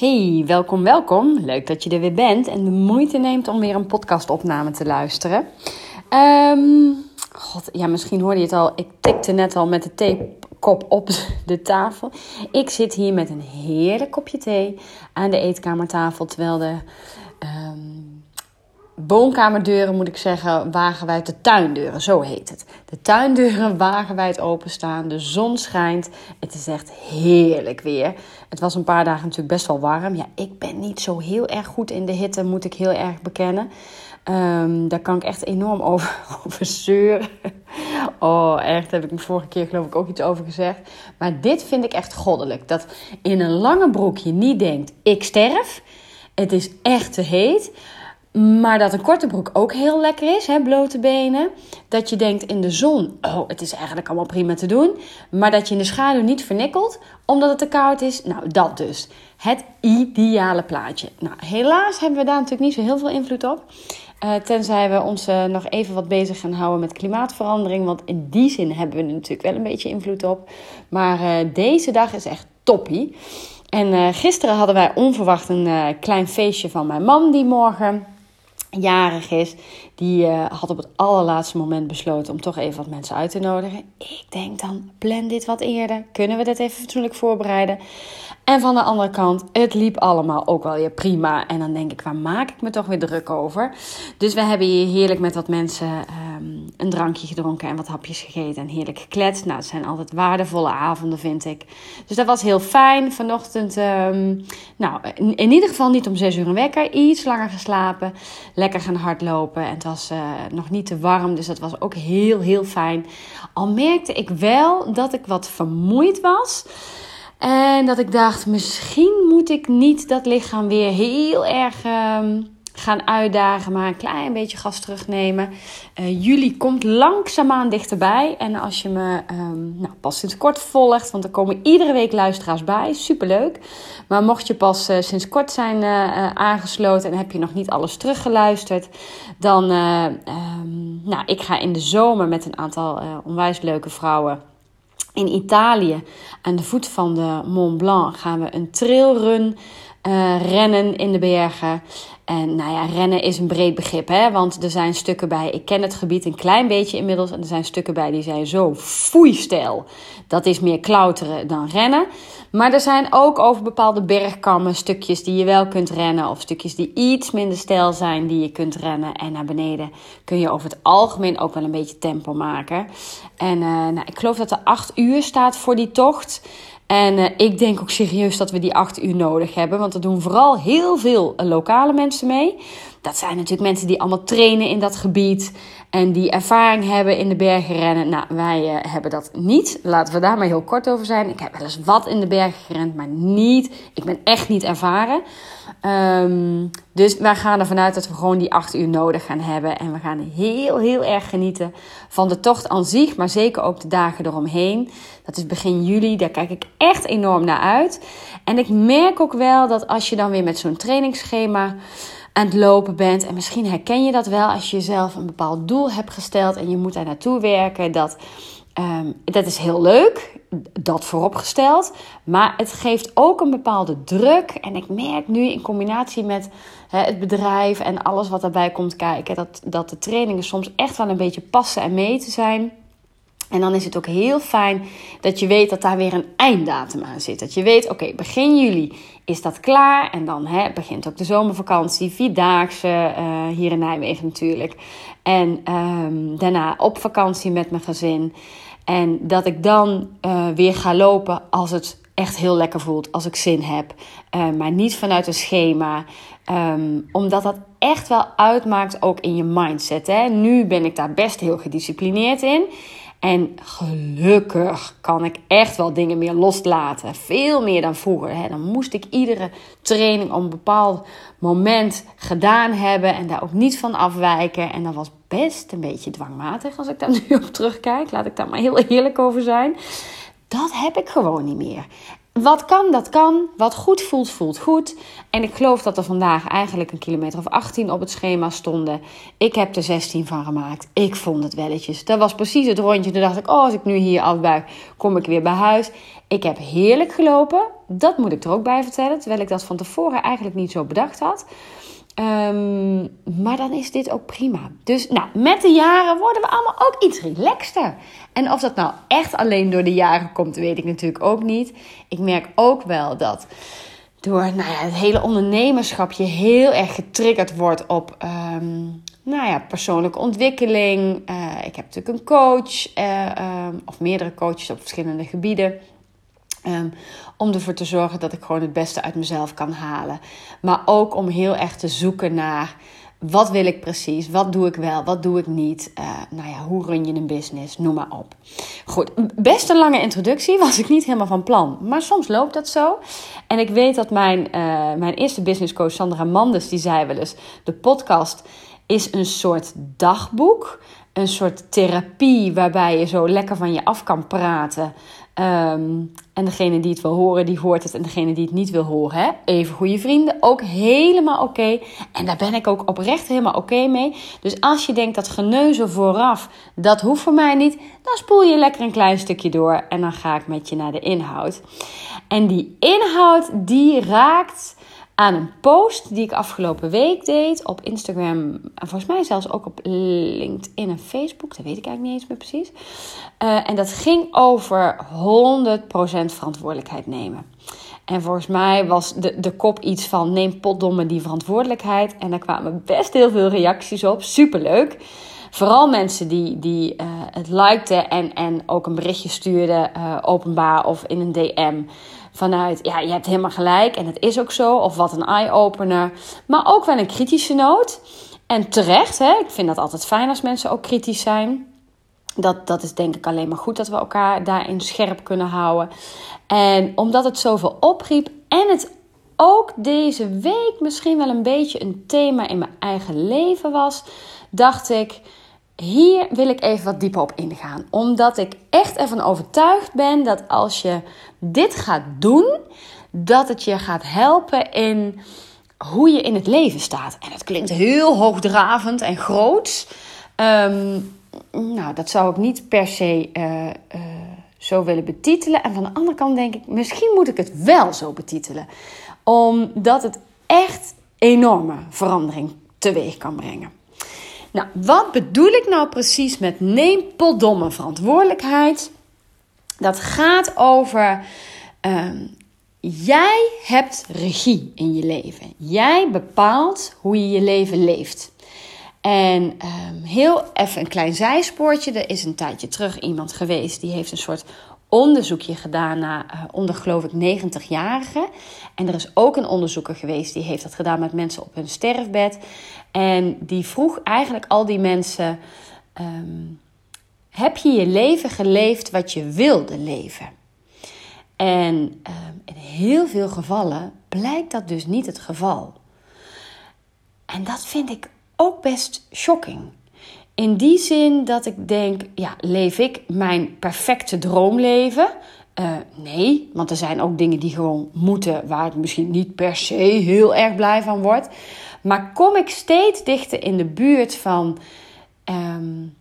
Hey, welkom, welkom. Leuk dat je er weer bent en de moeite neemt om weer een podcastopname te luisteren. Um, God, ja, misschien hoorde je het al. Ik tikte net al met de theekop op de tafel. Ik zit hier met een heerlijk kopje thee aan de eetkamertafel, terwijl de um, woonkamerdeuren, moet ik zeggen, wagenwijd de tuindeuren, zo heet het. De tuindeuren wagenwijd openstaan, de zon schijnt. Het is echt heerlijk weer. Het was een paar dagen natuurlijk best wel warm. Ja, ik ben niet zo heel erg goed in de hitte, moet ik heel erg bekennen. Um, daar kan ik echt enorm over, over zeuren. Oh, echt, daar heb ik de vorige keer geloof ik ook iets over gezegd. Maar dit vind ik echt goddelijk. Dat in een lange broek je niet denkt, ik sterf. Het is echt te heet. Maar dat een korte broek ook heel lekker is, hè, blote benen. Dat je denkt in de zon, oh, het is eigenlijk allemaal prima te doen. Maar dat je in de schaduw niet vernikkelt, omdat het te koud is. Nou, dat dus. Het ideale plaatje. Nou, helaas hebben we daar natuurlijk niet zo heel veel invloed op. Uh, tenzij we ons uh, nog even wat bezig gaan houden met klimaatverandering. Want in die zin hebben we er natuurlijk wel een beetje invloed op. Maar uh, deze dag is echt toppie. En gisteren hadden wij onverwacht een klein feestje van mijn man die morgen jarig is, die uh, had op het allerlaatste moment besloten om toch even wat mensen uit te nodigen. Ik denk dan, plan dit wat eerder. Kunnen we dit even fatsoenlijk voorbereiden? En van de andere kant, het liep allemaal ook wel weer prima. En dan denk ik, waar maak ik me toch weer druk over? Dus we hebben hier heerlijk met wat mensen um, een drankje gedronken en wat hapjes gegeten en heerlijk gekletst. Nou, het zijn altijd waardevolle avonden, vind ik. Dus dat was heel fijn. Vanochtend, um, nou, in, in, ieder geval niet om zes uur een wekker. Iets langer geslapen. Lekker gaan hardlopen. En was uh, nog niet te warm, dus dat was ook heel, heel fijn. Al merkte ik wel dat ik wat vermoeid was. En dat ik dacht, misschien moet ik niet dat lichaam weer heel erg um, gaan uitdagen, maar een klein beetje gas terugnemen. Uh, juli komt langzaamaan dichterbij. En als je me um, nou, pas sinds kort volgt, want er komen iedere week luisteraars bij, superleuk. Maar mocht je pas uh, sinds kort zijn uh, aangesloten en heb je nog niet alles teruggeluisterd, dan, um, nou, ik ga in de zomer met een aantal onwijs leuke vrouwen in Italië, aan de voet van de Mont Blanc, gaan we een trailrun uh, rennen in de bergen. En nou ja, rennen is een breed begrip, hè? want er zijn stukken bij. Ik ken het gebied een klein beetje inmiddels. En er zijn stukken bij die zijn zo foeistijl. Dat is meer klauteren dan rennen. Maar er zijn ook over bepaalde bergkammen stukjes die je wel kunt rennen. Of stukjes die iets minder stijl zijn die je kunt rennen. En naar beneden kun je over het algemeen ook wel een beetje tempo maken. En uh, nou, ik geloof dat er acht uur staat voor die tocht. En uh, ik denk ook serieus dat we die acht uur nodig hebben. Want er doen vooral heel veel uh, lokale mensen mee. Dat zijn natuurlijk mensen die allemaal trainen in dat gebied. En die ervaring hebben in de bergen rennen. Nou, wij uh, hebben dat niet. Laten we daar maar heel kort over zijn. Ik heb wel eens wat in de bergen gerend, maar niet. Ik ben echt niet ervaren. Um, dus wij gaan ervan uit dat we gewoon die acht uur nodig gaan hebben. En we gaan heel, heel erg genieten van de tocht aan zich. Maar zeker ook de dagen eromheen. Dat is begin juli. Daar kijk ik echt enorm naar uit. En ik merk ook wel dat als je dan weer met zo'n trainingsschema het lopen bent. En misschien herken je dat wel als je jezelf een bepaald doel hebt gesteld en je moet daar naartoe werken. Dat, um, dat is heel leuk, dat vooropgesteld. Maar het geeft ook een bepaalde druk. En ik merk nu in combinatie met het bedrijf en alles wat daarbij komt kijken, dat, dat de trainingen soms echt wel een beetje passen en mee te zijn. En dan is het ook heel fijn dat je weet dat daar weer een einddatum aan zit. Dat je weet, oké, begin juli is dat klaar. En dan hè, begint ook de zomervakantie, vierdaagse, uh, hier in Nijmegen natuurlijk. En um, daarna op vakantie met mijn gezin. En dat ik dan uh, weer ga lopen als het echt heel lekker voelt, als ik zin heb. Uh, maar niet vanuit een schema. Um, omdat dat echt wel uitmaakt ook in je mindset. Hè? Nu ben ik daar best heel gedisciplineerd in. En gelukkig kan ik echt wel dingen meer loslaten. Veel meer dan vroeger. Hè. Dan moest ik iedere training op een bepaald moment gedaan hebben. En daar ook niet van afwijken. En dat was best een beetje dwangmatig als ik daar nu op terugkijk. Laat ik daar maar heel eerlijk over zijn. Dat heb ik gewoon niet meer. Wat kan, dat kan. Wat goed voelt, voelt goed. En ik geloof dat er vandaag eigenlijk een kilometer of 18 op het schema stonden. Ik heb er 16 van gemaakt. Ik vond het welletjes. Dat was precies het rondje. Toen dacht ik, oh, als ik nu hier afbuig, kom ik weer bij huis. Ik heb heerlijk gelopen. Dat moet ik er ook bij vertellen, terwijl ik dat van tevoren eigenlijk niet zo bedacht had. Ehm, maar dan is dit ook prima. Dus nou, met de jaren worden we allemaal ook iets relaxter. En of dat nou echt alleen door de jaren komt, weet ik natuurlijk ook niet. Ik merk ook wel dat door nou ja, het hele ondernemerschap je heel erg getriggerd wordt op ehm, nou ja, persoonlijke ontwikkeling. Uh, ik heb natuurlijk een coach uh, um, of meerdere coaches op verschillende gebieden. Um, om ervoor te zorgen dat ik gewoon het beste uit mezelf kan halen. Maar ook om heel erg te zoeken naar wat wil ik precies? Wat doe ik wel? Wat doe ik niet? Uh, nou ja, hoe run je een business? Noem maar op. Goed, best een lange introductie. Was ik niet helemaal van plan. Maar soms loopt dat zo. En ik weet dat mijn, uh, mijn eerste businesscoach Sandra Mandes, die zei wel eens... De podcast is een soort dagboek. Een soort therapie waarbij je zo lekker van je af kan praten... Um, en degene die het wil horen, die hoort het. En degene die het niet wil horen, hè? even goede vrienden. Ook helemaal oké. En daar ben ik ook oprecht helemaal oké mee. Dus als je denkt dat geneuzel vooraf, dat hoeft voor mij niet. Dan spoel je lekker een klein stukje door. En dan ga ik met je naar de inhoud. En die inhoud, die raakt aan een post die ik afgelopen week deed op Instagram. En volgens mij zelfs ook op LinkedIn en Facebook. Dat weet ik eigenlijk niet eens meer precies. Uh, en dat ging over 100% verantwoordelijkheid nemen. En volgens mij was de, de kop iets van neem potdomme die verantwoordelijkheid. En daar kwamen best heel veel reacties op. Superleuk. Vooral mensen die, die uh, het likten en, en ook een berichtje stuurden uh, openbaar of in een DM vanuit, ja, je hebt helemaal gelijk en het is ook zo, of wat een eye-opener. Maar ook wel een kritische noot. En terecht, hè? ik vind dat altijd fijn als mensen ook kritisch zijn. Dat, dat is denk ik alleen maar goed dat we elkaar daarin scherp kunnen houden. En omdat het zoveel opriep en het ook deze week misschien wel een beetje een thema in mijn eigen leven was, dacht ik hier wil ik even wat dieper op ingaan. Omdat ik echt ervan overtuigd ben dat als je dit gaat doen, dat het je gaat helpen in hoe je in het leven staat. En het klinkt heel hoogdravend en groot. Um, nou, dat zou ik niet per se uh, uh, zo willen betitelen. En van de andere kant denk ik, misschien moet ik het wel zo betitelen. Omdat het echt enorme verandering teweeg kan brengen. Nou, wat bedoel ik nou precies met neem potdomme verantwoordelijkheid? Dat gaat over um, jij hebt regie in je leven. Jij bepaalt hoe je je leven leeft. En um, heel even een klein zijspoortje. Er is een tijdje terug iemand geweest die heeft een soort onderzoekje gedaan naar uh, onder, geloof ik, 90-jarigen. En er is ook een onderzoeker geweest die heeft dat gedaan met mensen op hun sterfbed. En die vroeg eigenlijk al die mensen: um, heb je je leven geleefd wat je wilde leven? En um, in heel veel gevallen blijkt dat dus niet het geval. En dat vind ik ook best shocking. In die zin dat ik denk, ja, leef ik mijn perfecte droomleven? Uh, nee, want er zijn ook dingen die gewoon moeten, waar ik misschien niet per se heel erg blij van word. Maar kom ik steeds dichter in de buurt van um,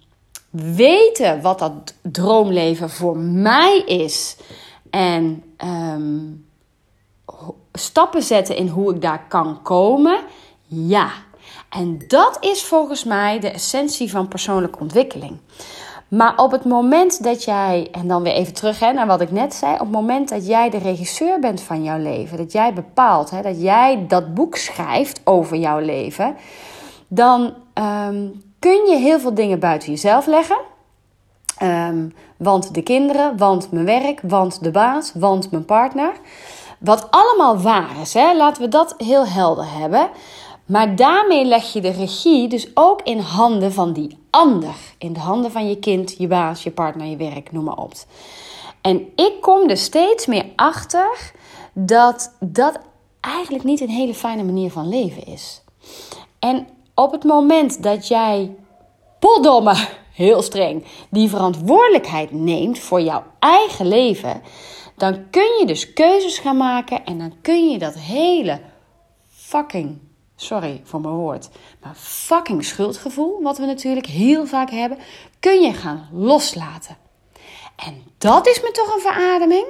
weten wat dat droomleven voor mij is. En um, stappen zetten in hoe ik daar kan komen. Ja, en dat is volgens mij de essentie van persoonlijke ontwikkeling. Maar op het moment dat jij, en dan weer even terug hè, naar wat ik net zei, op het moment dat jij de regisseur bent van jouw leven, dat jij bepaalt, hè, dat jij dat boek schrijft over jouw leven, dan um, kun je heel veel dingen buiten jezelf leggen. Um, want de kinderen, want mijn werk, want de baas, want mijn partner. Wat allemaal waar is, hè? laten we dat heel helder hebben. Maar daarmee leg je de regie dus ook in handen van die ander. In de handen van je kind, je baas, je partner, je werk, noem maar op. En ik kom er steeds meer achter dat dat eigenlijk niet een hele fijne manier van leven is. En op het moment dat jij, potdomme, heel streng, die verantwoordelijkheid neemt voor jouw eigen leven, dan kun je dus keuzes gaan maken en dan kun je dat hele fucking sorry voor mijn woord, maar fucking schuldgevoel, wat we natuurlijk heel vaak hebben, kun je gaan loslaten. En dat is me toch een verademing.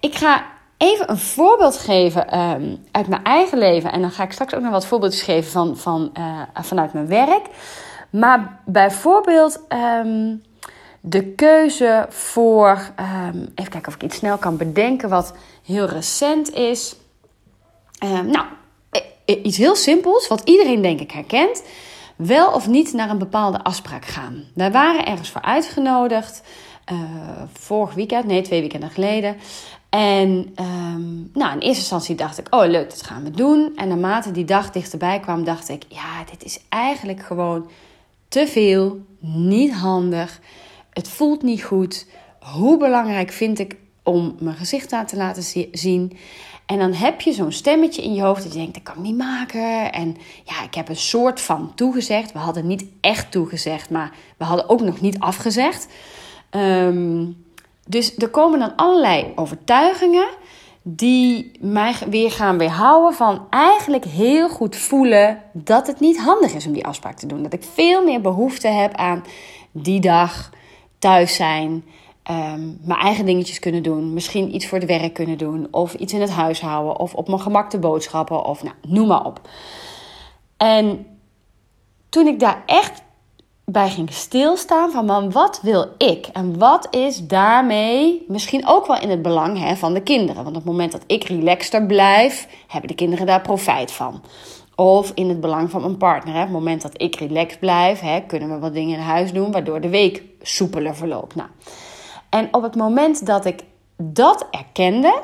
Ik ga even een voorbeeld geven ehm, uit mijn eigen leven. En dan ga ik straks ook nog wat voorbeeldjes geven van, van, uh, vanuit mijn werk. Maar bijvoorbeeld ehm, de keuze voor. Um, even kijken of ik iets snel kan bedenken wat heel recent is. nou, iets heel simpels, wat iedereen denk ik herkent. Wel of niet naar een bepaalde afspraak gaan. Wij waren ergens voor uitgenodigd. Uh, vorig weekend, nee, twee weekenden geleden. En um, nou, in eerste instantie dacht ik, oh leuk, dat gaan we doen. En naarmate die dag dichterbij kwam, dacht ik, ja, dit is eigenlijk gewoon te veel, niet handig. Het voelt niet goed. Hoe belangrijk vind ik om mijn gezicht aan te laten zien? En dan heb je zo'n stemmetje in je hoofd dat je denkt, dat kan ik niet maken. En ja, ik heb een soort van toegezegd. We hadden niet echt toegezegd, maar we hadden ook nog niet afgezegd. Um, dus er komen dan allerlei overtuigingen die mij weer gaan weerhouden van eigenlijk heel goed voelen dat het niet handig is om die afspraak te doen. Dat ik veel meer behoefte heb aan die dag thuis zijn, ehm, mijn eigen dingetjes kunnen doen, misschien iets voor het werk kunnen doen, of iets in het huishouden, of op mijn gemak de boodschappen, of nou, noem maar op. En toen ik daar echt bij ging stilstaan van man, wat wil ik? En wat is daarmee misschien ook wel in het belang hè, van de kinderen? Want op het moment dat ik relaxter blijf, hebben de kinderen daar profijt van. Of in het belang van mijn partner. Hè. Op het moment dat ik relaxed blijf, hè, kunnen we wat dingen in huis doen, waardoor de week soepeler verloopt. Nou. En op het moment dat ik dat erkende,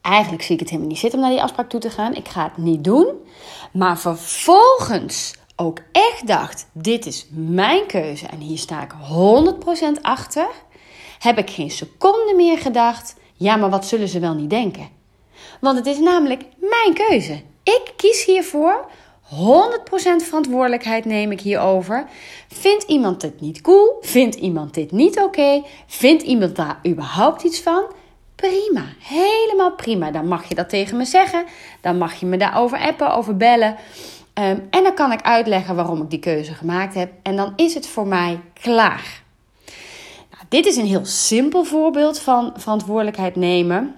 eigenlijk zie ik het helemaal niet zitten om naar die afspraak toe te gaan. Ik ga het niet doen. Maar vervolgens ook echt dacht: dit is mijn keuze en hier sta ik 100% achter, heb ik geen seconde meer gedacht: ja, maar wat zullen ze wel niet denken? Want het is namelijk mijn keuze. Ik kies hiervoor. 100% verantwoordelijkheid neem ik hierover. Vindt iemand dit niet cool? Vindt iemand dit niet oké? Vindt iemand daar überhaupt iets van? Prima, helemaal prima. Dan mag je dat tegen me zeggen. Dan mag je me daarover appen, over bellen. Ehm, en dan kan ik uitleggen waarom ik die keuze gemaakt heb. En dan is het voor mij klaar. Nou, dit is een heel simpel voorbeeld van verantwoordelijkheid nemen.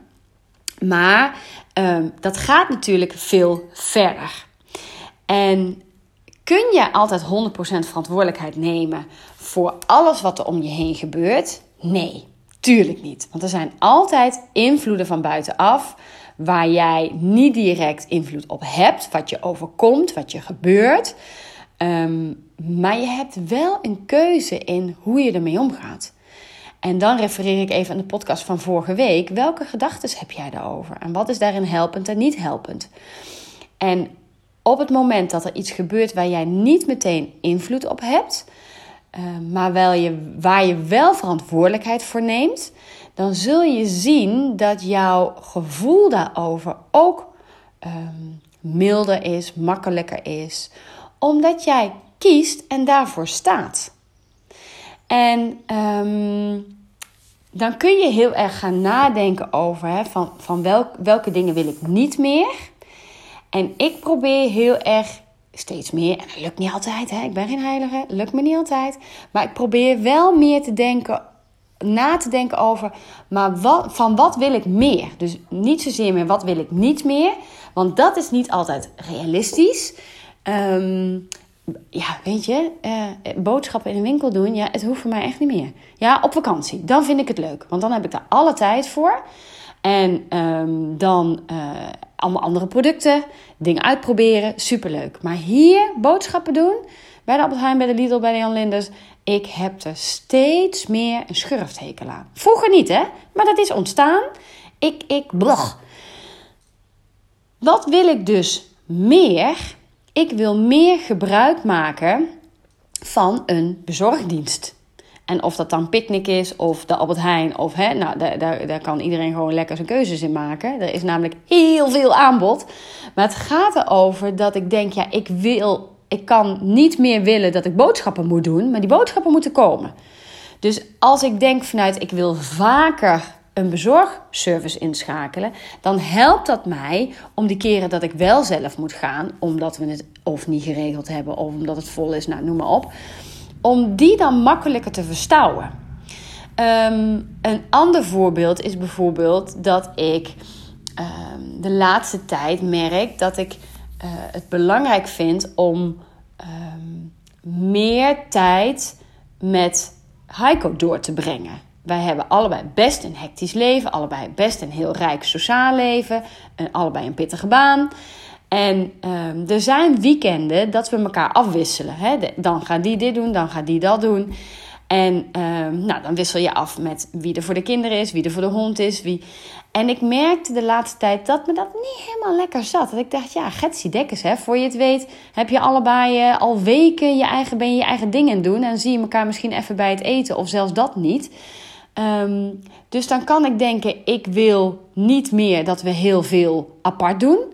Maar um, dat gaat natuurlijk veel verder. En kun je altijd 100% verantwoordelijkheid nemen voor alles wat er om je heen gebeurt? Nee, tuurlijk niet. Want er zijn altijd invloeden van buitenaf waar jij niet direct invloed op hebt, wat je overkomt, wat je gebeurt. Ehm, maar je hebt wel een keuze in hoe je ermee omgaat. En dan refereer ik even aan de podcast van vorige week. Welke gedachten heb jij daarover? En wat is daarin helpend en niet helpend? En op het moment dat er iets gebeurt waar jij niet meteen invloed op hebt, uh, maar wel je, waar je wel verantwoordelijkheid voor neemt, dan zul je zien dat jouw gevoel daarover ook um, milder is, makkelijker is, omdat jij kiest en daarvoor staat. En um, dan kun je heel erg gaan nadenken over van, van welk, welke dingen wil ik niet meer. En ik probeer heel erg steeds meer, en dat lukt niet altijd, hè, ik ben geen heilige, lukt me niet altijd. Maar ik probeer wel meer te denken na te denken over, maar wat, van wat wil ik meer? Dus niet zozeer meer wat wil ik niet meer, want dat is niet altijd realistisch. Um, ja, weet je, uh, boodschappen in een winkel doen, ja, het hoeft voor mij echt niet meer. Ja, op vakantie, dan vind ik het leuk, want dan heb ik daar alle tijd voor. En um, dan uh, allemaal andere producten, dingen uitproberen, superleuk. Maar hier boodschappen doen, bij de Albert Heijn, bij de Lidl, bij de Jan Linders. Ik heb er steeds meer een schurfthekel aan. Vroeger niet, hè? Maar dat is ontstaan. Ik, ik, blog. Wat wil ik dus meer? Ik wil meer gebruik maken van een bezorgdienst. En of dat dan Picnic is of de Albert Heijn of hè, nou, daar, daar, daar kan iedereen gewoon lekker zijn keuzes in maken. Er is namelijk heel veel aanbod. Maar het gaat erover dat ik denk, ja, ik wil ik kan niet meer willen dat ik boodschappen moet doen, maar die boodschappen moeten komen. Dus als ik denk vanuit ik wil vaker een bezorgservice inschakelen, dan helpt dat mij om die keren dat ik wel zelf moet gaan, omdat we het of niet geregeld hebben of omdat het vol is, nou noem maar op, om die dan makkelijker te verstouwen. Ehm, een ander voorbeeld is bijvoorbeeld dat ik ehm, de laatste tijd merk dat ik uh, het belangrijk vind om um, meer tijd met Heiko door te brengen. Wij hebben allebei best een hectisch leven, allebei best een heel rijk sociaal leven, en allebei een pittige baan. En um, er zijn weekenden dat we elkaar afwisselen. Hè? dan gaat die dit doen, dan gaat die dat doen. En um, nou, dan wissel je af met wie er voor de kinderen is, wie er voor de hond is. Wie... En ik merkte de laatste tijd dat me dat niet helemaal lekker zat. Dat ik dacht, ja, getsie dekkers, hè. Voor je het weet heb je allebei uh, al weken je eigen, ben je eigen dingen doen. En zie je elkaar misschien even bij het eten of zelfs dat niet. Um, dus dan kan ik denken, ik wil niet meer dat we heel veel apart doen.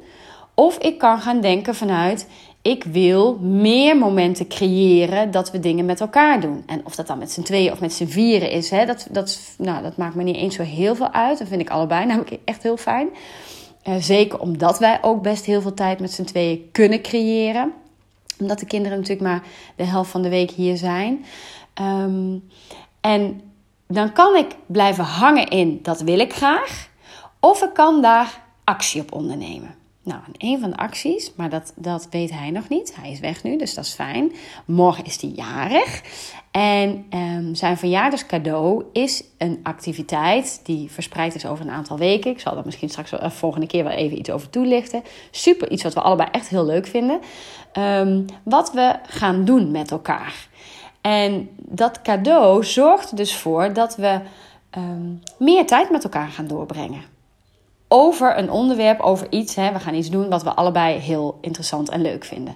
Of ik kan gaan denken vanuit, ik wil meer momenten creëren dat we dingen met elkaar doen. En of dat dan met z'n tweeën of met z'n vieren is, hè, dat, dat, nou, dat maakt me niet eens zo heel veel uit. Dat vind ik allebei namelijk echt heel fijn. Uh, zeker omdat wij ook best heel veel tijd met z'n tweeën kunnen creëren. Omdat de kinderen natuurlijk maar de helft van de week hier zijn. Um, en dan kan ik blijven hangen in dat wil ik graag. Of ik kan daar actie op ondernemen. Nou, een van de acties, maar dat, dat weet hij nog niet. Hij is weg nu, dus dat is fijn. Morgen is hij jarig. En um, zijn verjaardagscadeau is een activiteit die verspreid is over een aantal weken. Ik zal daar misschien straks de eh, volgende keer wel even iets over toelichten. Super, iets wat we allebei echt heel leuk vinden. Um, wat we gaan doen met elkaar. En dat cadeau zorgt dus voor dat we um, meer tijd met elkaar gaan doorbrengen. Over een onderwerp, over iets. Hè, we gaan iets doen wat we allebei heel interessant en leuk vinden.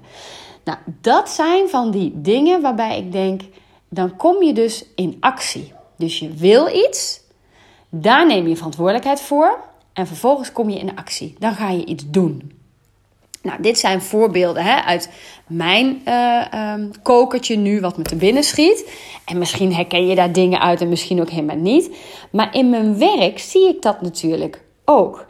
Nou, dat zijn van die dingen waarbij ik denk, dan kom je dus in actie. Dus je wil iets, daar neem je verantwoordelijkheid voor en vervolgens kom je in actie. Dan ga je iets doen. Nou, dit zijn voorbeelden hè, uit mijn uh, kokertje nu, wat me te binnen schiet. En misschien herken je daar dingen uit en misschien ook helemaal niet. Maar in mijn werk zie ik dat natuurlijk ook.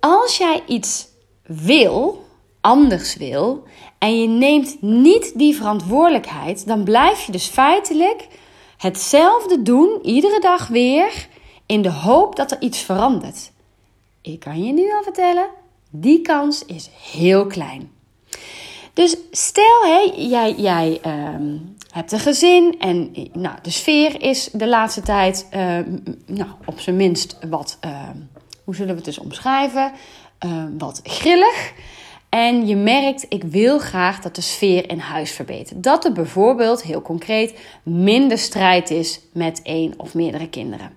Als jij iets wil, anders wil, en je neemt niet die verantwoordelijkheid, dan blijf je dus feitelijk hetzelfde doen, iedere dag weer, in de hoop dat er iets verandert. Ik kan je nu al vertellen, die kans is heel klein. Dus stel, hey, jij, jij uh, hebt een gezin en nou, de sfeer is de laatste tijd uh, nou, op zijn minst wat, uh, hoe zullen we het dus omschrijven, wat grillig. En je merkt, ik wil graag dat de sfeer in huis verbetert. Dat er bijvoorbeeld, heel concreet, minder strijd is met één of meerdere kinderen.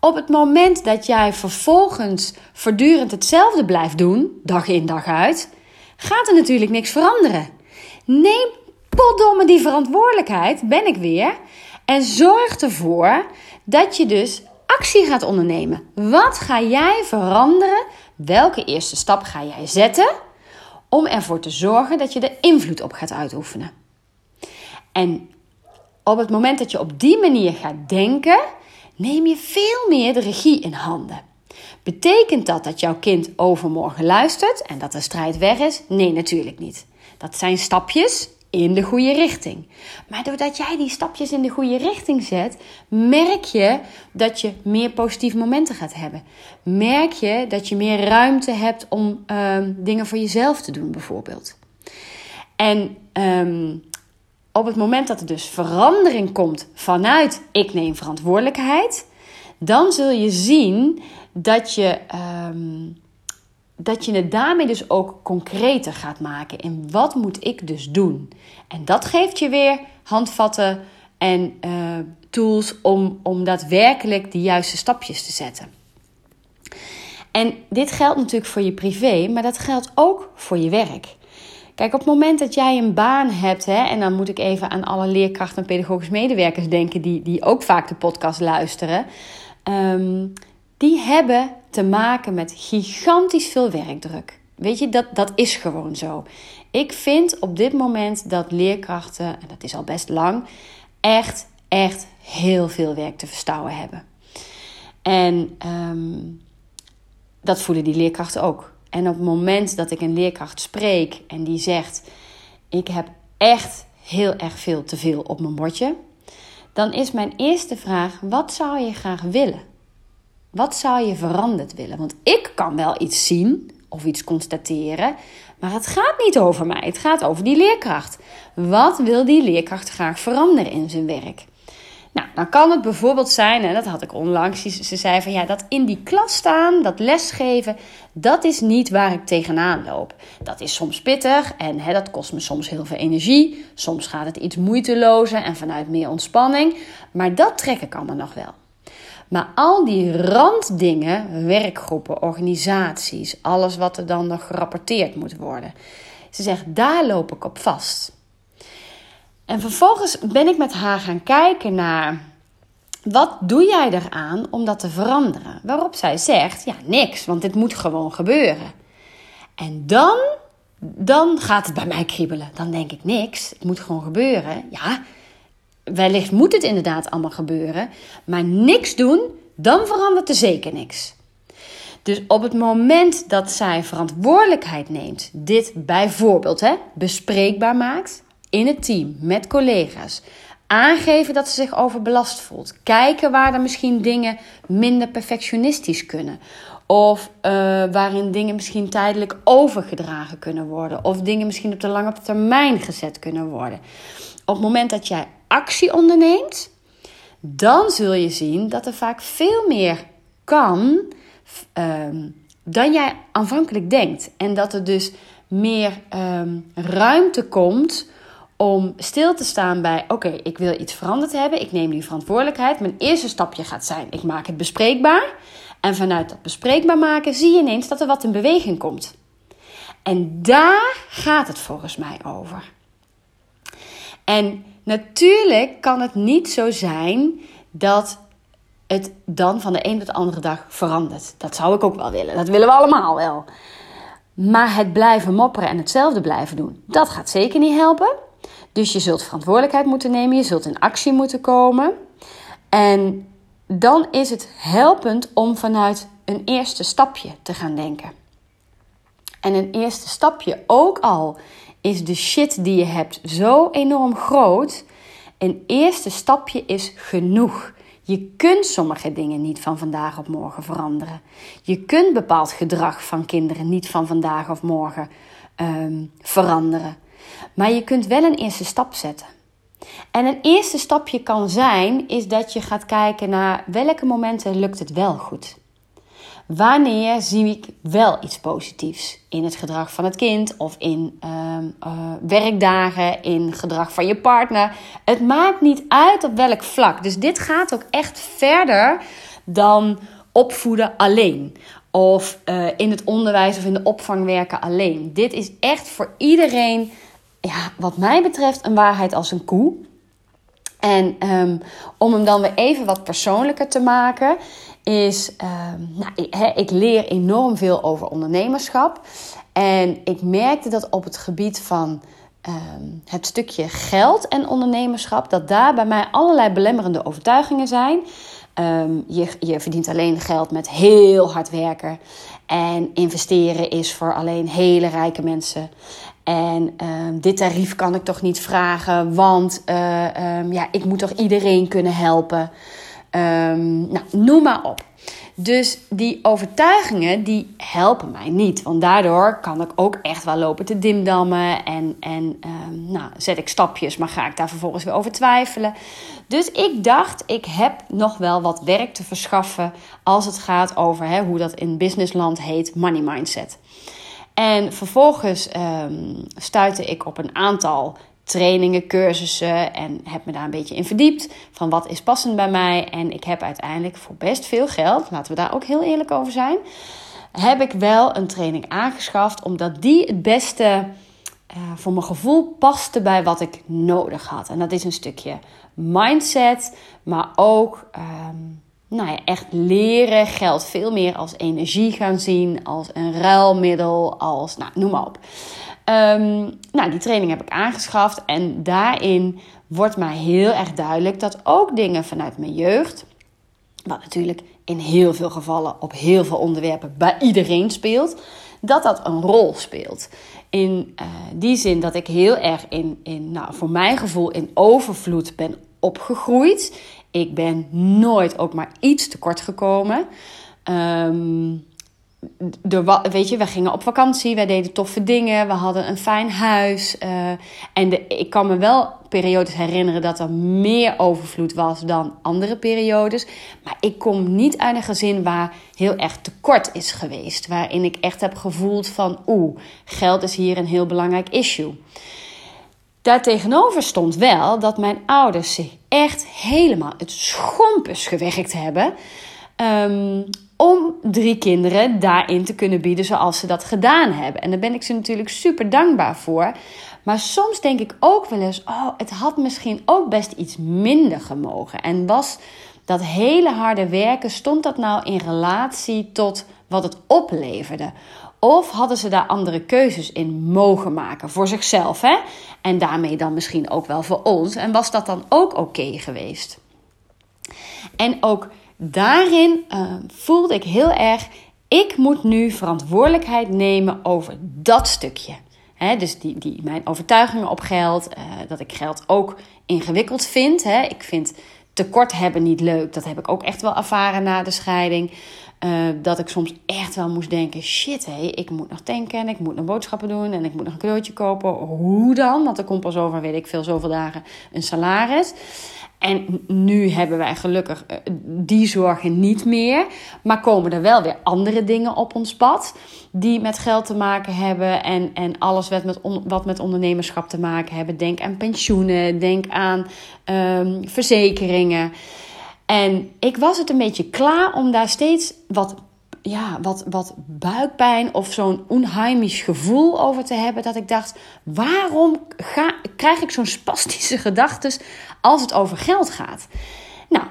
Op het moment dat jij vervolgens voortdurend hetzelfde blijft doen, dag in dag uit, gaat er natuurlijk niks veranderen. Neem potdomme die verantwoordelijkheid, ben ik weer, en zorg ervoor dat je dus gaat ondernemen. Wat ga jij veranderen? Welke eerste stap ga jij zetten om ervoor te zorgen dat je er invloed op gaat uitoefenen? En op het moment dat je op die manier gaat denken, neem je veel meer de regie in handen. Betekent dat dat jouw kind overmorgen luistert en dat de strijd weg is? Nee, natuurlijk niet. Dat zijn stapjes in de goede richting. Maar doordat jij die stapjes in de goede richting zet, merk je dat je meer positieve momenten gaat hebben. Merk je dat je meer ruimte hebt om um, dingen voor jezelf te doen, bijvoorbeeld. En um, op het moment dat er dus verandering komt vanuit ik neem verantwoordelijkheid, dan zul je zien dat je, um, dat je het daarmee dus ook concreter gaat maken. In wat moet ik dus doen? En dat geeft je weer handvatten en uh, tools om, om daadwerkelijk de juiste stapjes te zetten. En dit geldt natuurlijk voor je privé, maar dat geldt ook voor je werk. Kijk, op het moment dat jij een baan hebt, hè, en dan moet ik even aan alle leerkrachten en pedagogisch medewerkers denken die, die ook vaak de podcast luisteren. Um, die hebben te maken met gigantisch veel werkdruk. Weet je, dat, dat is gewoon zo. Ik vind op dit moment dat leerkrachten, en dat is al best lang, echt, echt heel veel werk te verstouwen hebben. En um, dat voelen die leerkrachten ook. En op het moment dat ik een leerkracht spreek en die zegt: Ik heb echt heel erg veel te veel op mijn bordje, dan is mijn eerste vraag: wat zou je graag willen? Wat zou je veranderd willen? Want ik kan wel iets zien of iets constateren, maar het gaat niet over mij. Het gaat over die leerkracht. Wat wil die leerkracht graag veranderen in zijn werk? Nou, dan kan het bijvoorbeeld zijn, en dat had ik onlangs, ze zei van ja, dat in die klas staan, dat lesgeven, dat is niet waar ik tegenaan loop. Dat is soms pittig en hè, dat kost me soms heel veel energie. Soms gaat het iets moeitelozer en vanuit meer ontspanning, maar dat trek ik allemaal nog wel. Maar al die randdingen, werkgroepen, organisaties, alles wat er dan nog gerapporteerd moet worden. Ze zegt, daar loop ik op vast. En vervolgens ben ik met haar gaan kijken naar wat doe jij eraan om dat te veranderen? Waarop zij zegt, ja, niks, want dit moet gewoon gebeuren. En dan, dan gaat het bij mij kriebelen. Dan denk ik, niks, het moet gewoon gebeuren. Ja, wellicht moet het inderdaad allemaal gebeuren, maar niks doen, dan verandert er zeker niks. Dus op het moment dat zij verantwoordelijkheid neemt, dit bijvoorbeeld hè, bespreekbaar maakt in het team met collega's, aangeven dat ze zich overbelast voelt, kijken waar er misschien dingen minder perfectionistisch kunnen. Of uh, waarin dingen misschien tijdelijk overgedragen kunnen worden. Of dingen misschien op de lange termijn gezet kunnen worden. Op het moment dat jij actie onderneemt, dan zul je zien dat er vaak veel meer kan um, dan jij aanvankelijk denkt. En dat er dus meer um, ruimte komt om stil te staan bij: oké, ik wil iets veranderd hebben, ik neem die verantwoordelijkheid. Mijn eerste stapje gaat zijn: ik maak het bespreekbaar. En vanuit dat bespreekbaar maken zie je ineens dat er wat in beweging komt. En daar gaat het volgens mij over. En natuurlijk kan het niet zo zijn dat het dan van de een tot de andere dag verandert. Dat zou ik ook wel willen. Dat willen we allemaal wel. Maar het blijven mopperen en hetzelfde blijven doen, dat gaat zeker niet helpen. Dus je zult verantwoordelijkheid moeten nemen, je zult in actie moeten komen. En dan is het helpend om vanuit een eerste stapje te gaan denken. En een eerste stapje ook al is de shit die je hebt zo enorm groot. Een eerste stapje is genoeg. Je kunt sommige dingen niet van vandaag op morgen veranderen. Je kunt bepaald gedrag van kinderen niet van vandaag of morgen um, veranderen. Maar je kunt wel een eerste stap zetten. En een eerste stapje kan zijn, is dat je gaat kijken naar welke momenten lukt het wel goed. Wanneer zie ik wel iets positiefs in het gedrag van het kind of in ehm, eh, werkdagen, in gedrag van je partner? Het maakt niet uit op welk vlak. Dus dit gaat ook echt verder dan opvoeden alleen. Of uh, in het onderwijs of in de opvang werken alleen. Dit is echt voor iedereen, ja, wat mij betreft, een waarheid als een koe. En um, om hem dan weer even wat persoonlijker te maken is, uh, nou, ik, ik leer enorm veel over ondernemerschap. En ik merkte dat op het gebied van uh, het stukje geld en ondernemerschap, dat daar bij mij allerlei belemmerende overtuigingen zijn. Um, je, je verdient alleen geld met heel hard werken. En investeren is voor alleen hele rijke mensen. En dit tarief kan ik toch niet vragen, want um, ja, ik moet toch iedereen kunnen helpen. Um, nou, noem maar op. Dus die overtuigingen die helpen mij niet. Want daardoor kan ik ook echt wel lopen te dimdammen. En, en um, nou, zet ik stapjes, maar ga ik daar vervolgens weer over twijfelen. Dus ik dacht, ik heb nog wel wat werk te verschaffen als het gaat over hè, hoe dat in businessland heet, money mindset. En vervolgens um, stuitte ik op een aantal trainingen, cursussen en heb me daar een beetje in verdiept van wat is passend bij mij. En ik heb uiteindelijk voor best veel geld, laten we daar ook heel eerlijk over zijn, heb ik wel een training aangeschaft omdat die het beste uh, voor mijn gevoel paste bij wat ik nodig had. En dat is een stukje mindset, maar ook um, nou ja, echt leren geld veel meer als energie gaan zien, als een ruilmiddel, als nou, noem maar op. Um, nou, die training heb ik aangeschaft en daarin wordt mij heel erg duidelijk dat ook dingen vanuit mijn jeugd, wat natuurlijk in heel veel gevallen op heel veel onderwerpen bij iedereen speelt, dat dat een rol speelt. In uh, die zin dat ik heel erg in, in nou, voor mijn gevoel, in overvloed ben opgegroeid. Ik ben nooit ook maar iets tekort gekomen. Um, weet je, we gingen op vakantie, wij deden toffe dingen, we hadden een fijn huis. Uh, en de, ik kan me wel periodes herinneren dat er meer overvloed was dan andere periodes. Maar ik kom niet uit een gezin waar heel erg tekort is geweest. Waarin ik echt heb gevoeld van, oeh, geld is hier een heel belangrijk issue. Daartegenover stond wel dat mijn ouders zich echt helemaal het schompus gewerkt hebben. Um, om drie kinderen daarin te kunnen bieden zoals ze dat gedaan hebben. En daar ben ik ze natuurlijk super dankbaar voor. Maar soms denk ik ook wel eens: oh, het had misschien ook best iets minder gemogen. En was dat hele harde werken, stond dat nou in relatie tot wat het opleverde? Of hadden ze daar andere keuzes in mogen maken voor zichzelf? Hè? En daarmee dan misschien ook wel voor ons. En was dat dan ook oké geweest? En ook daarin uh, voelde ik heel erg, ik moet nu verantwoordelijkheid nemen over dat stukje. dus die, die, mijn overtuigingen op geld, uh, dat ik geld ook ingewikkeld vind. ik vind tekort hebben niet leuk. Dat heb ik ook echt wel ervaren na de scheiding. Uh, dat ik soms echt wel moest denken: shit, hé, ik moet nog tanken en ik moet nog boodschappen doen en ik moet nog een cadeautje kopen. Hoe dan? Want er komt pas over, weet ik veel, zoveel dagen een salaris. En nu hebben wij gelukkig eh, die zorgen niet meer. Maar komen er wel weer andere dingen op ons pad. Die met geld te maken hebben. En, en alles wat met, wat met ondernemerschap te maken hebben. Denk aan pensioenen. Denk aan um, verzekeringen. En ik was het een beetje klaar om daar steeds wat ja, wat, wat buikpijn of zo'n onheimisch gevoel over te hebben. Dat ik dacht, waarom krijg ik zo'n spastische gedachten als het over geld gaat? Nou,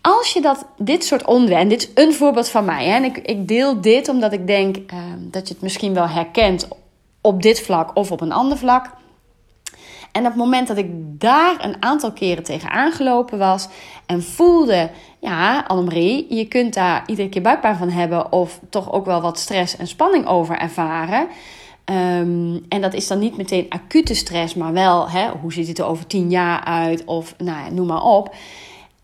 als je dat, dit soort onderwerpen, dit is een voorbeeld van mij. Hè, en ik, ik deel dit omdat ik denk uh, dat je het misschien wel herkent op dit vlak of op een ander vlak. En op het moment dat ik daar een aantal keren tegen aangelopen was en voelde, ja, Annemarie, je kunt daar iedere keer buikpijn van hebben of toch ook wel wat stress en spanning over ervaren. Um, en dat is dan niet meteen acute stress, maar wel, hè, hoe ziet het er over tien jaar uit of nou ja, noem maar op.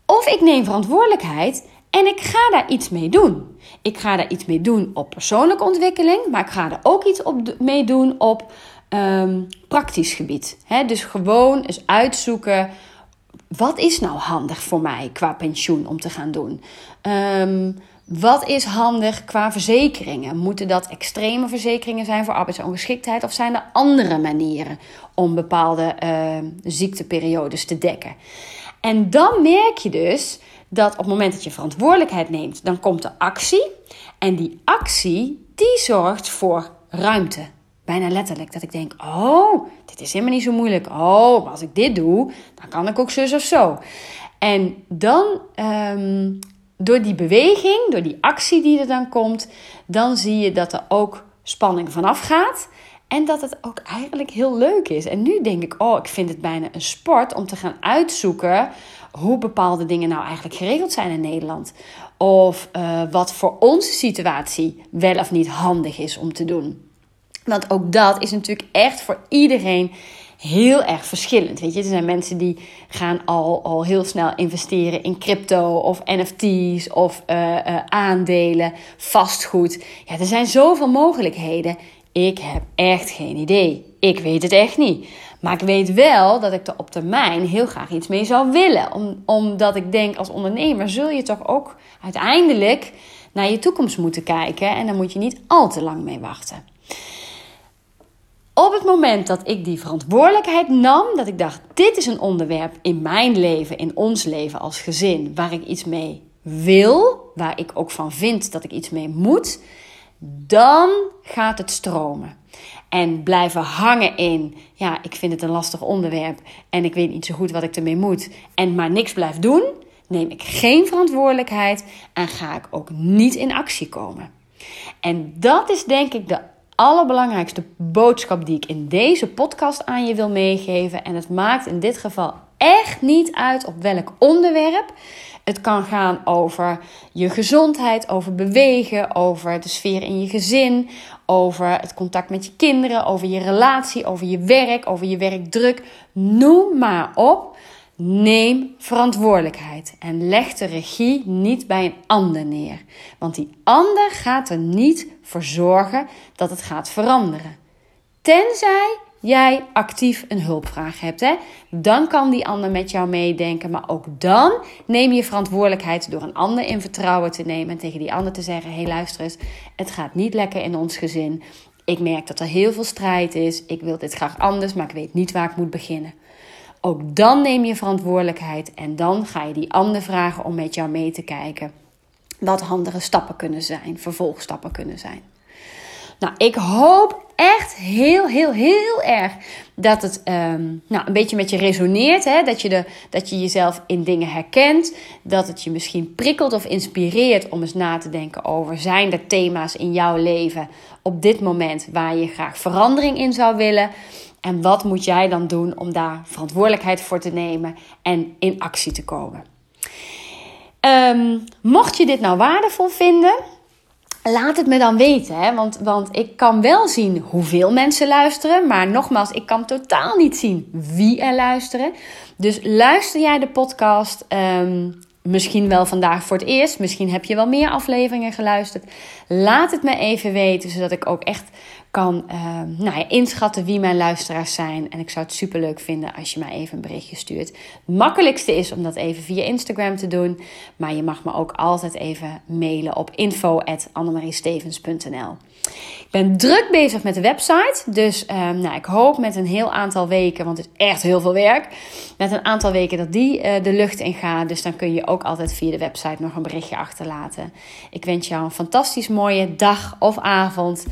Of ik neem verantwoordelijkheid en ik ga daar iets mee doen. Ik ga daar iets mee doen op persoonlijke ontwikkeling, maar ik ga er ook iets op mee doen op um, praktisch gebied. dus gewoon eens uitzoeken. Wat is nou handig voor mij qua pensioen om te gaan doen? Um, wat is handig qua verzekeringen? Moeten dat extreme verzekeringen zijn voor arbeidsongeschiktheid? Of zijn er andere manieren om bepaalde uh, ziekteperiodes te dekken? En dan merk je dus dat op het moment dat je verantwoordelijkheid neemt, dan komt de actie. En die actie, die zorgt voor ruimte. Bijna letterlijk. Dat ik denk, oh, dit is helemaal niet zo moeilijk. Oh, als ik dit doe, dan kan ik ook zus of zo. En dan, um, door die beweging, door die actie die er dan komt, dan zie je dat er ook spanning vanaf gaat. En dat het ook eigenlijk heel leuk is. En nu denk ik, oh, ik vind het bijna een sport om te gaan uitzoeken hoe bepaalde dingen nou eigenlijk geregeld zijn in Nederland. Of uh, wat voor onze situatie wel of niet handig is om te doen. Want ook dat is natuurlijk echt voor iedereen heel erg verschillend. Weet je, er zijn mensen die gaan al, al heel snel investeren in crypto of NFT's of uh, uh, aandelen, vastgoed. Ja, er zijn zoveel mogelijkheden. Ik heb echt geen idee. Ik weet het echt niet. Maar ik weet wel dat ik er op termijn heel graag iets mee zou willen. Om, omdat ik denk, als ondernemer zul je toch ook uiteindelijk naar je toekomst moeten kijken. En daar moet je niet al te lang mee wachten. Op het moment dat ik die verantwoordelijkheid nam, dat ik dacht: dit is een onderwerp in mijn leven, in ons leven als gezin, waar ik iets mee wil, waar ik ook van vind dat ik iets mee moet, dan gaat het stromen. En blijven hangen in, ja, ik vind het een lastig onderwerp en ik weet niet zo goed wat ik ermee moet, en maar niks blijf doen, neem ik geen verantwoordelijkheid en ga ik ook niet in actie komen. En dat is denk ik de allerbelangrijkste boodschap die ik in deze podcast aan je wil meegeven. En het maakt in dit geval echt niet uit op welk onderwerp. Het kan gaan over je gezondheid, over bewegen, over de sfeer in je gezin, over het contact met je kinderen, over je relatie, over je werk, over je werkdruk. Noem maar op. Neem verantwoordelijkheid en leg de regie niet bij een ander neer. Want die ander gaat er niet voor zorgen dat het gaat veranderen. Tenzij jij actief een hulpvraag hebt. Hè? Dan kan die ander met jou meedenken. Maar ook dan neem je verantwoordelijkheid door een ander in vertrouwen te nemen. En tegen die ander te zeggen: hé, hey, luister eens, het gaat niet lekker in ons gezin. Ik merk dat er heel veel strijd is. Ik wil dit graag anders, maar ik weet niet waar ik moet beginnen. Ook dan neem je verantwoordelijkheid en dan ga je die ander vragen om met jou mee te kijken. Wat andere stappen kunnen zijn, vervolgstappen kunnen zijn. Nou, ik hoop echt heel, heel, heel erg dat het um, nou, een beetje met je resoneert. Hè? Dat, je de, dat je jezelf in dingen herkent. Dat het je misschien prikkelt of inspireert om eens na te denken over: zijn er thema's in jouw leven op dit moment waar je graag verandering in zou willen? En wat moet jij dan doen om daar verantwoordelijkheid voor te nemen en in actie te komen? Um, mocht je dit nou waardevol vinden, laat het me dan weten. Hè? Want, want ik kan wel zien hoeveel mensen luisteren. Maar nogmaals, ik kan totaal niet zien wie er luisteren. Dus luister jij de podcast. Um, misschien wel vandaag voor het eerst. Misschien heb je wel meer afleveringen geluisterd. Laat het me even weten, zodat ik ook echt kan uh, nou ja, inschatten wie mijn luisteraars zijn. En ik zou het super leuk vinden als je mij even een berichtje stuurt. Het makkelijkste is om dat even via Instagram te doen. Maar je mag me ook altijd even mailen op info.annemariestevens.nl Ik ben druk bezig met de website. Dus uh, nou, ik hoop met een heel aantal weken, want het is echt heel veel werk. Met een aantal weken dat die uh, de lucht in gaat. Dus dan kun je ook altijd via de website nog een berichtje achterlaten. Ik wens jou een fantastisch mooie dag of avond.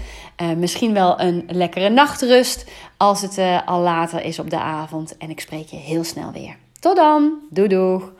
Uh, misschien wel een lekkere nachtrust als het uh, al later is op de avond. En ik spreek je heel snel weer. Tot dan. Doei doeg.